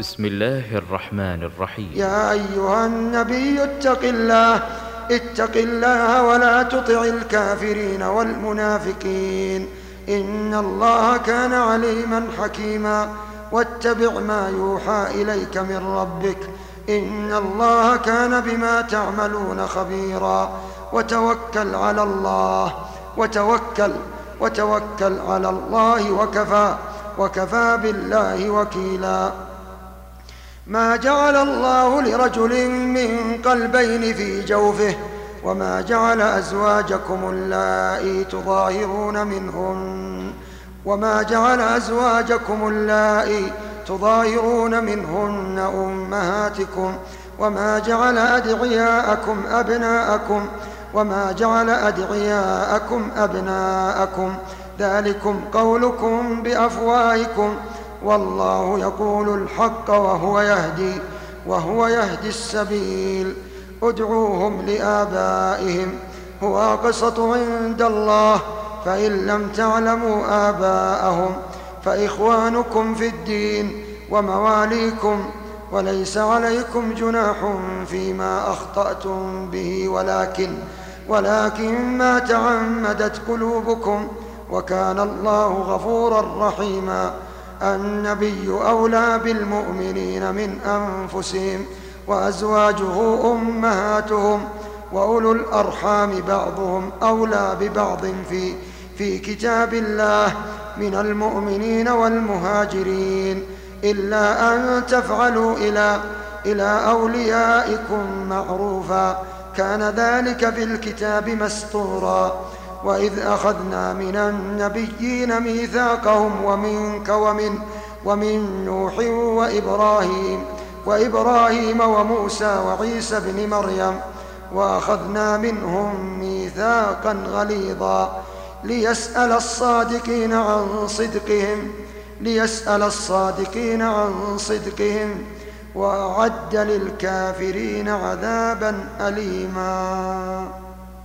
بسم الله الرحمن الرحيم. يا أيها النبي اتق الله اتق الله ولا تطع الكافرين والمنافقين. إن الله كان عليما حكيما. واتبع ما يوحى إليك من ربك. إن الله كان بما تعملون خبيرا. وتوكل على الله. وتوكل وتوكل على الله وكفى وكفى بالله وكيلا. ما جعل الله لرجل من قلبين في جوفه وما جعل أزواجكم اللائي تظاهرون منهن وما جعل أزواجكم اللائي تظاهرون منهن أمهاتكم وما جعل أدعياءكم أبناءكم وما جعل أدعياءكم أبناءكم ذلكم قولكم بأفواهكم والله يقول الحق وهو يهدي وهو يهدي السبيل. ادعوهم لآبائهم. هو أقسط عند الله. فإن لم تعلموا آباءهم فإخوانكم في الدين ومواليكم. وليس عليكم جناح فيما أخطأتم به. ولكن ولكن ما تعمدت قلوبكم. وكان الله غفورا رحيما. النبي أولى بالمؤمنين من أنفسهم وأزواجه أمهاتهم وأولو الأرحام بعضهم أولى ببعض في في كتاب الله من المؤمنين والمهاجرين إلا أن تفعلوا إلى إلى أوليائكم معروفا كان ذلك في الكتاب مسطورا وإذ أخذنا من النبيين ميثاقهم ومنك ومن ومن نوح وإبراهيم وإبراهيم وموسى وعيسى بن مريم وأخذنا منهم ميثاقا غليظا ليسأل الصادقين عن صدقهم ليسأل الصادقين عن صدقهم وأعد للكافرين عذابا أليما.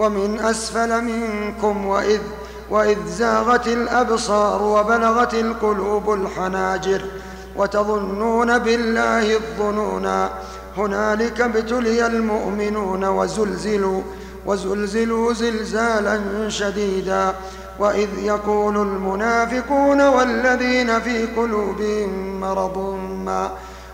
ومن أسفل منكم وإذ وإذ زاغت الأبصار وبلغت القلوب الحناجر وتظنون بالله الظنونا هنالك ابتلي المؤمنون وزلزلوا وزلزلوا زلزالا شديدا وإذ يقول المنافقون والذين في قلوبهم مرض ما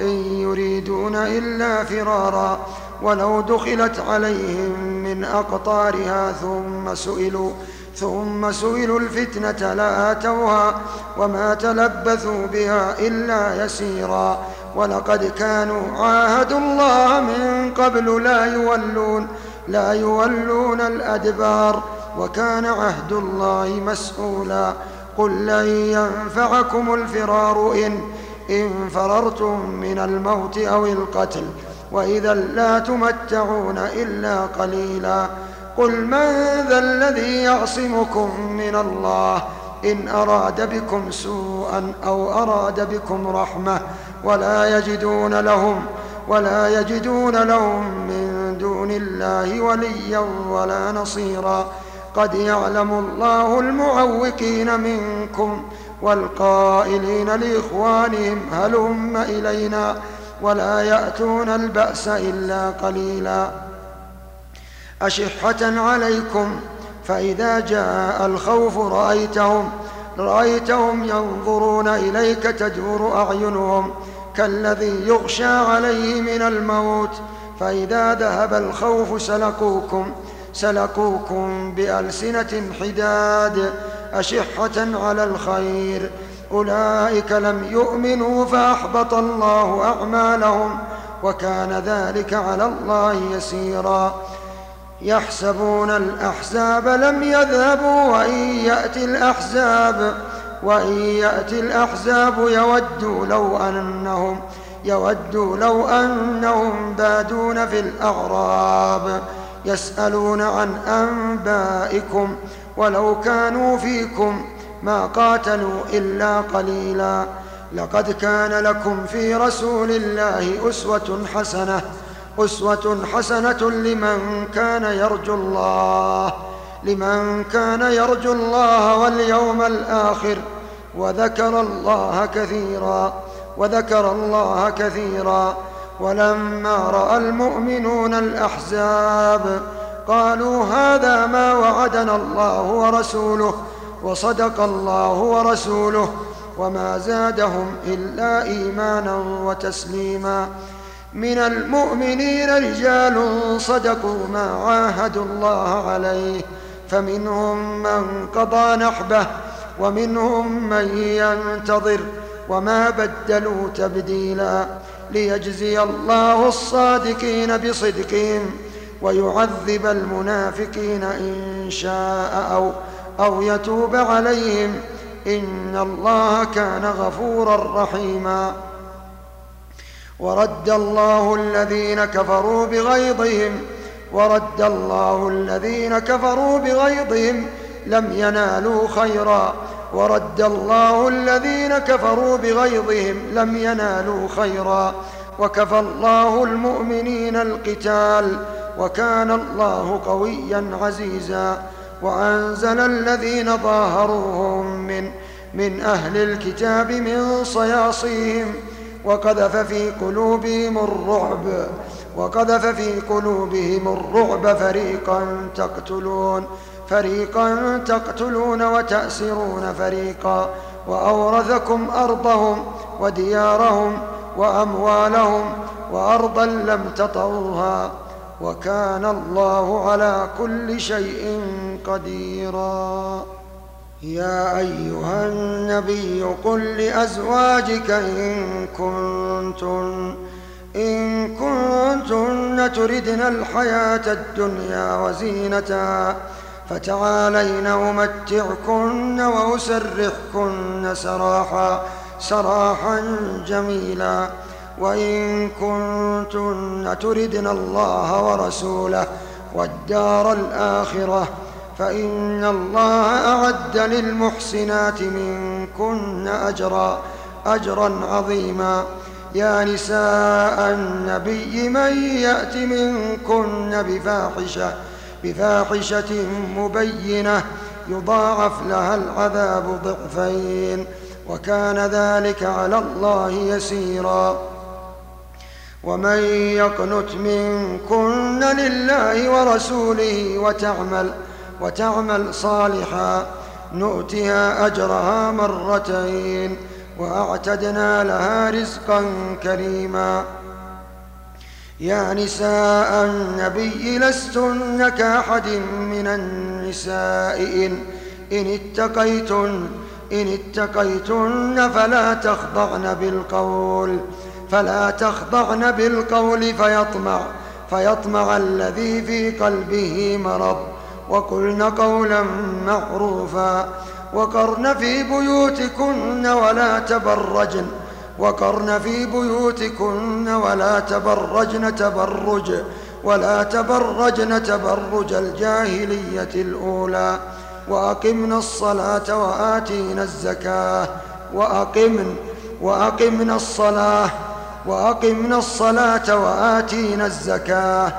إن يريدون إلا فرارا ولو دخلت عليهم من أقطارها ثم سئلوا ثم سئلوا الفتنة لآتوها وما تلبثوا بها إلا يسيرا ولقد كانوا عاهدوا الله من قبل لا يولون لا يولون الأدبار وكان عهد الله مسؤولا قل لن ينفعكم الفرار إن إن فررتم من الموت أو القتل وإذا لا تمتعون إلا قليلا. قل من ذا الذي يعصمكم من الله؟ إن أراد بكم سوءا أو أراد بكم رحمة ولا يجدون لهم ولا يجدون لهم من دون الله وليا ولا نصيرا. قد يعلم الله المعوقين منكم والقائلين لإخوانهم هلم إلينا ولا يأتون البأس إلا قليلا. أشحة عليكم فإذا جاء الخوف رأيتهم رأيتهم ينظرون إليك تدور أعينهم كالذي يغشى عليه من الموت. فإذا ذهب الخوف سلقوكم سلقوكم بألسنة حداد. أشحة على الخير. أولئك لم يؤمنوا فأحبط الله أعمالهم وكان ذلك على الله يسيرا. يحسبون الأحزاب لم يذهبوا وإن يأتي الأحزاب وإن يأتي الأحزاب يودوا لو أنهم يودوا لو أنهم بادون في الأغراب يسألون عن أنبائكم ولو كانوا فيكم ما قاتلوا إلا قليلا. لقد كان لكم في رسول الله أسوة حسنة أسوة حسنة لمن كان يرجو الله لمن كان يرجو الله واليوم الآخر. وذكر الله كثيرا وذكر الله كثيرا. ولما رأى المؤمنون الأحزاب قالوا هذا ما وعدنا الله ورسوله وصدق الله ورسوله وما زادهم إلا إيمانا وتسليما. من المؤمنين رجال صدقوا ما عاهدوا الله عليه فمنهم من قضى نحبه ومنهم من ينتظر وما بدلوا تبديلا. ليجزي الله الصادقين بصدقهم. ويعذب المنافقين إن شاء أو أو يتوب عليهم إن الله كان غفورا رحيما. ورد الله الذين كفروا بغيظهم ورد الله الذين كفروا بغيظهم لم ينالوا خيرا. ورد الله الذين كفروا بغيظهم لم ينالوا خيرا. وكفى الله المؤمنين القتال وكان الله قويا عزيزا وأنزل الذين ظاهروهم من من أهل الكتاب من صياصيهم وقذف في قلوبهم الرعب وقذف في قلوبهم الرعب فريقا تقتلون فريقا تقتلون وتأسرون فريقا وأورثكم أرضهم وديارهم وأموالهم وأرضا لم تطوها وكان الله على كل شيء قديرا. يا أيها النبي قل لأزواجك إن كنتن إن كنتن تردن الحياة الدنيا وزينتها فتعالين أمتعكن وأسرحكن سراحا سراحا جميلا. وإن كنتن تردن الله ورسوله والدار الآخرة فإن الله أعد للمحسنات منكن أجرا أجرا عظيما. يا نساء النبي من يأت منكن بفاحشة بفاحشة مبينة يضاعف لها العذاب ضعفين وكان ذلك على الله يسيرا. ومن يقنت منكن لله ورسوله وتعمل وتعمل صالحا نؤتها أجرها مرتين وأعتدنا لها رزقا كريما. يا نساء النبي لستن كأحد من النساء إن, إن اتقيتن إن اتقيتن فلا تخضعن بالقول. فلا تخضعن بالقول فيطمع فيطمع الذي في قلبه مرض. وقلن قولا معروفا وقرن في بيوتكن ولا تبرجن. وقرن في بيوتكن ولا تبرجن تبرج ولا تبرجن تبرج الجاهلية الأولى. وأقمن الصلاة وآتينا الزكاة. وأقمن وأقمن الصلاة وأقمنا الصلاة وآتينا الزكاة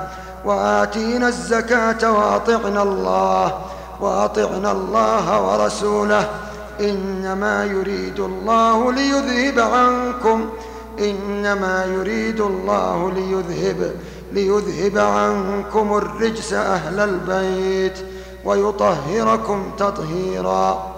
وآتينا الزكاة وأطعنا الله وأطعنا الله ورسوله. إنما يريد الله ليذهب عنكم إنما يريد الله ليذهب ليذهب عنكم الرجس أهل البيت ويطهركم تطهيرا.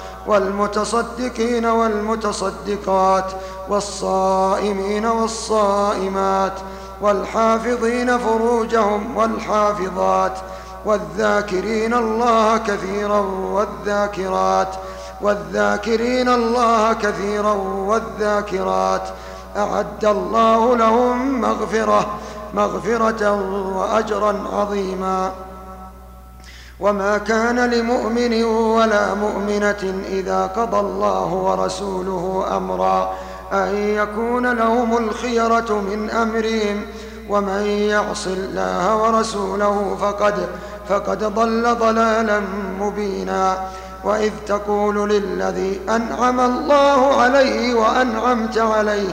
والمتصدقين والمتصدقات والصائمين والصائمات والحافظين فروجهم والحافظات والذاكرين الله كثيرا والذاكرات والذاكرين الله كثيرا والذاكرات. أعد الله لهم مغفرة مغفرة وأجرا عظيما. وما كان لمؤمن ولا مؤمنة إذا قضى الله ورسوله أمرا أن يكون لهم الخيرة من أمرهم ومن يعص الله ورسوله فقد فقد ضل ضلالا مبينا وإذ تقول للذي أنعم الله عليه وأنعمت عليه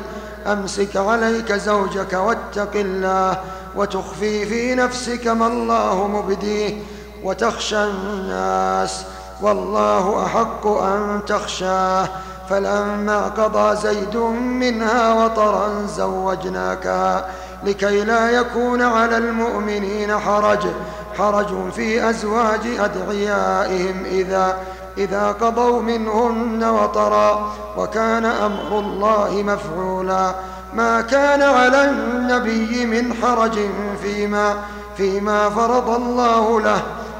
أمسك عليك زوجك واتق الله وتخفي في نفسك ما الله مبديه وتخشى الناس والله أحق أن تخشاه. فلما قضى زيد منها وطرا زوجناكها لكي لا يكون على المؤمنين حرج. حرج في أزواج أدعيائهم إذا إذا قضوا منهن وطرا. وكان أمر الله مفعولا. ما كان على النبي من حرج فيما فيما فرض الله له.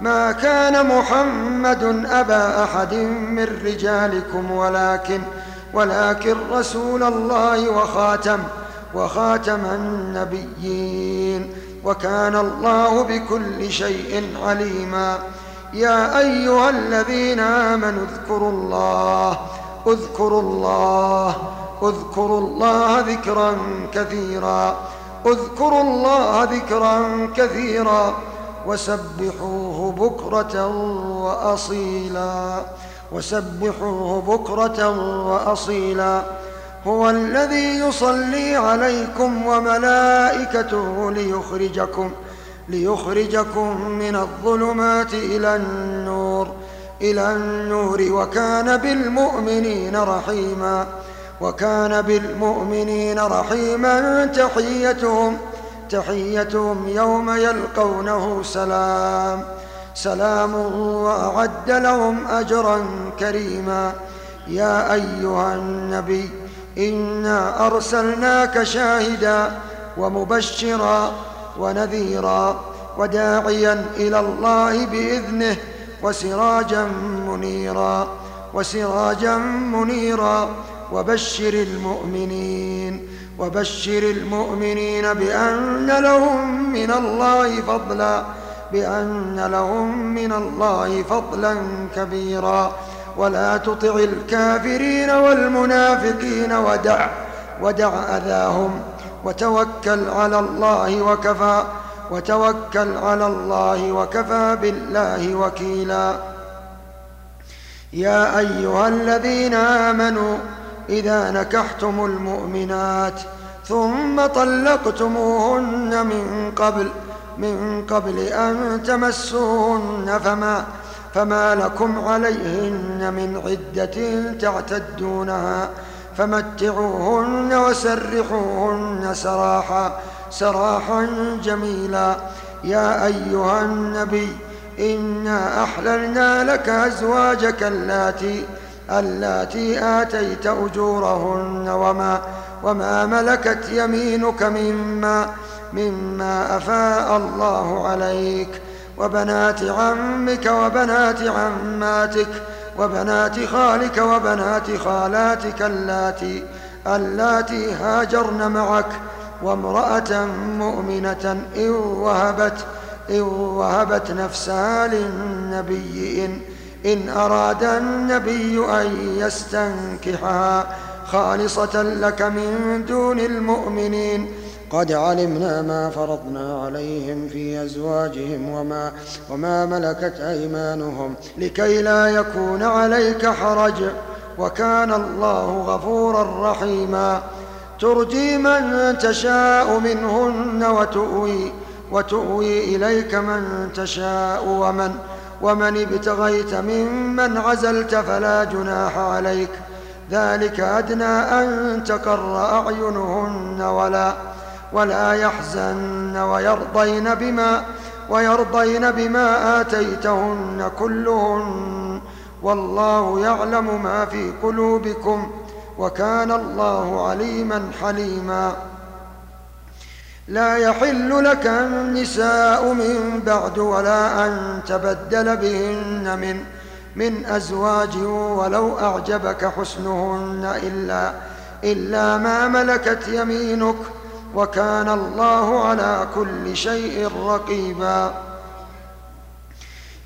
ما كان محمد أبا أحد من رجالكم ولكن ولكن رسول الله وخاتم وخاتم النبيين وكان الله بكل شيء عليما. يا أيها الذين آمنوا اذكروا الله اذكروا الله اذكروا الله ذكرا كثيرا اذكروا الله ذكرا كثيرا. وسبحوه بكرة وأصيلا. وسبحوه بكرة وأصيلا. هو الذي يصلي عليكم وملائكته ليخرجكم ليخرجكم من الظلمات إلى النور إلى النور. وكان بالمؤمنين رحيما. وكان بالمؤمنين رحيما تحيتهم. تحيتهم يوم يلقونه سلام. سلام وأعد لهم أجرا كريما. يا أيها النبي إنا أرسلناك شاهدا ومبشرا ونذيرا وداعيا إلى الله بإذنه وسراجا منيرا. وسراجا منيرا. وبشر المؤمنين. وبشر المؤمنين بأن لهم من الله فضلا بأن لهم من الله فضلا كبيرا. ولا تطع الكافرين والمنافقين ودع ودع أذاهم وتوكل على الله وكفى وتوكل على الله وكفى بالله وكيلا. يا أيها الذين آمنوا إذا نكحتم المؤمنات ثم طلقتموهن من قبل من قبل أن تمسوهن فما فما لكم عليهن من عدة تعتدونها فمتعوهن وسرحوهن سراحا سراحا جميلا. يا أيها النبي إنا أحللنا لك أزواجك اللاتي اللاتي آتيت أجورهن وما وما ملكت يمينك مما مما أفاء الله عليك وبنات عمك وبنات عماتك وبنات خالك وبنات خالاتك اللاتي اللاتي هاجرن معك وامرأة مؤمنة إن وهبت إن وهبت نفسها للنبي إن, إن أراد النبي أن يستنكحها خالصة لك من دون المؤمنين. قد علمنا ما فرضنا عليهم في أزواجهم وما, وما ملكت أيمانهم لكي لا يكون عليك حرج. وكان الله غفورا رحيما. ترجي من تشاء منهن وتؤوي وتؤوي إليك من تشاء ومن ومن ابتغيت ممن عزلت فلا جناح عليك. ذلك أدنى أن تقر أعينهن ولا ولا يحزن ويرضين بما ويرضين بما آتيتهن كلهن. والله يعلم ما في قلوبكم وكان الله عليما حليما. لا يحل لك النساء من بعد ولا أن تبدل بهن من من أزواج ولو أعجبك حسنهن إلا إلا ما ملكت يمينك وكان الله على كل شيء رقيبا.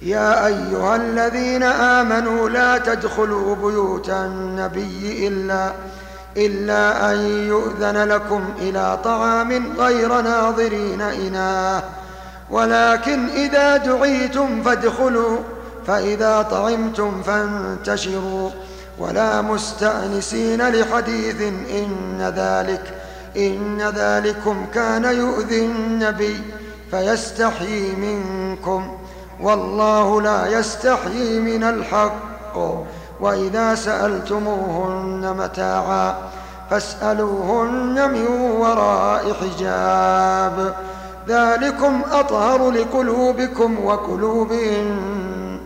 يا أيها الذين آمنوا لا تدخلوا بيوت النبي إلا إلا أن يؤذن لكم إلى طعام غير ناظرين إناه. ولكن إذا دعيتم فادخلوا فإذا طعمتم فانتشروا. ولا مستأنسين لحديث إن ذلك إن ذلكم كان يؤذي النبي فيستحيي منكم. والله لا يستحيي من الحق. وإذا سألتموهن متاعا فاسألوهن من وراء حجاب. ذلكم أطهر لقلوبكم وقلوبهن.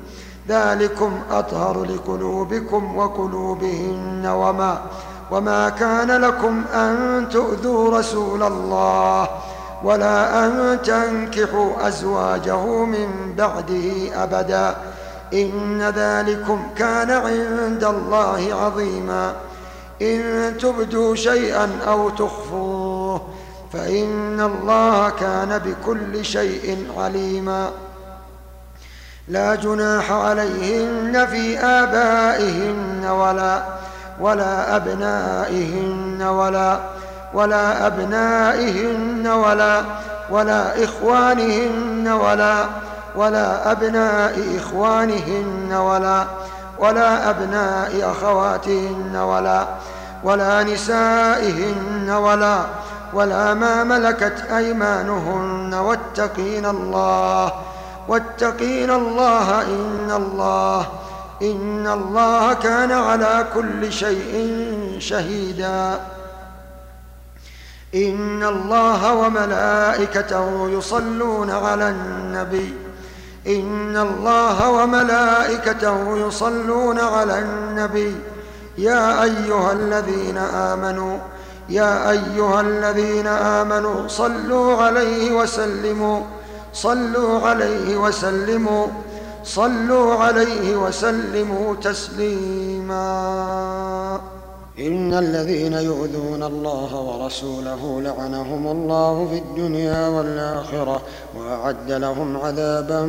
ذلكم أطهر لقلوبكم وقلوبهن. وما وما كان لكم أن تؤذوا رسول الله ولا أن تنكحوا أزواجه من بعده أبدا. إن ذلكم كان عند الله عظيما. إن تبدوا شيئا أو تخفوه فإن الله كان بكل شيء عليما. لا جناح عليهن في آبائهن ولا ولا أبنائهن ولا ولا أبنائهن ولا ولا إخوانهن ولا ولا أبناء إخوانهن ولا ولا أبناء أخواتهن ولا ولا نسائهن ولا ولا ما ملكت أيمانهن. واتقين الله واتقين الله. إن الله إن الله كان على كل شيء شهيدا. إن الله وملائكته يصلون على النبي. إن الله وملائكته يصلون على النبي. يا أيها الذين آمنوا يا أيها الذين آمنوا صلوا عليه وسلموا صلوا عليه وسلموا صلوا عليه وسلموا تسليماً. إن الذين يؤذون الله ورسوله لعنهم الله في الدنيا والآخرة وأعد لهم عذابا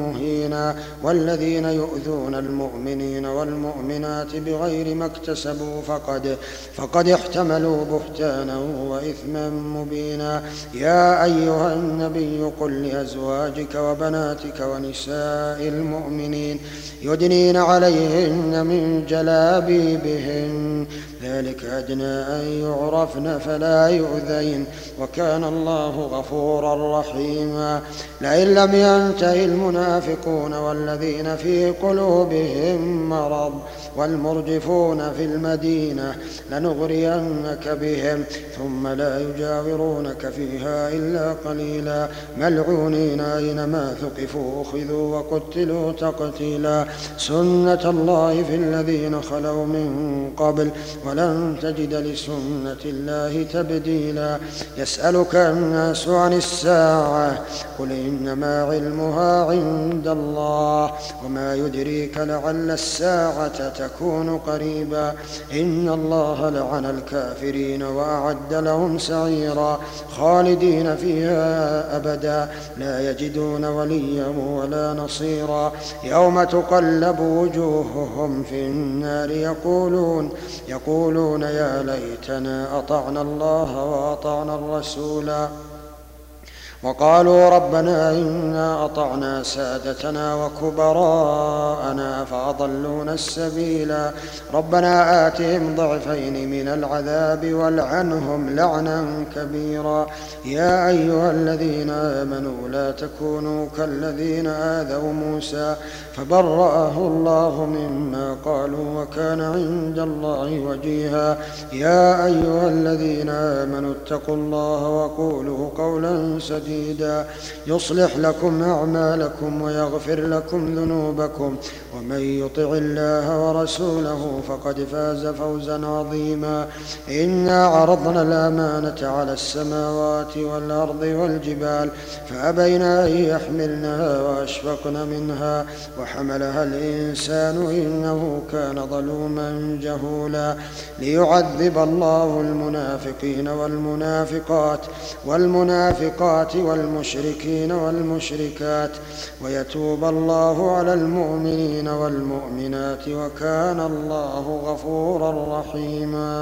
مهينا والذين يؤذون المؤمنين والمؤمنات بغير ما اكتسبوا فقد فقد احتملوا بهتانا وإثما مبينا. يا أيها النبي قل لأزواجك وبناتك ونساء المؤمنين يدنين عليهن من جلابيبهن ذلك أدنى أن يعرفن فلا يؤذين وكان الله غفورا رحيما. لئن لم ينته المنافقون والذين في قلوبهم مرض والمرجفون في المدينة لنغرينك بهم ثم لا يجاورونك فيها إلا قليلا. ملعونين أينما ثقفوا أخذوا وقتلوا تقتيلا. سنة الله في الذين خلوا من قبل ولن تجد لسنة الله تبديلا. يسألك الناس عن الساعة قل إنما علمها عند الله وما يدريك لعل الساعة تكون قريبا. إن الله لعن الكافرين وأعد لهم سعيرا. خالدين فيها أبدا لا يجدون وليا ولا نصيرا. يوم تقلب وجوههم في النار يقولون يقولون يا ليتنا أطعنا الله وأطعنا الرسولا. وقالوا ربنا إنا أطعنا سادتنا وكبراءنا فأضلونا السبيلا. ربنا آتهم ضعفين من العذاب والعنهم لعنا كبيرا. يا أيها الذين آمنوا لا تكونوا كالذين آذوا موسى فبرأه الله مما قالوا وكان عند الله وجيها. يا أيها الذين آمنوا اتقوا الله وقولوا قولا سديدا. يصلح لكم أعمالكم ويغفر لكم ذنوبكم. ومن يطع الله ورسوله فقد فاز فوزا عظيما. إنا عرضنا الأمانة على السماوات والأرض والجبال فأبين أن يحملنها وأشفقن منها. وحملها الإنسان إنه كان ظلوما جهولا. ليعذب الله المنافقين والمنافقات والمنافقات والمشركين والمشركات ويتوب الله على المؤمنين والمؤمنات وكان الله غفورا رحيما.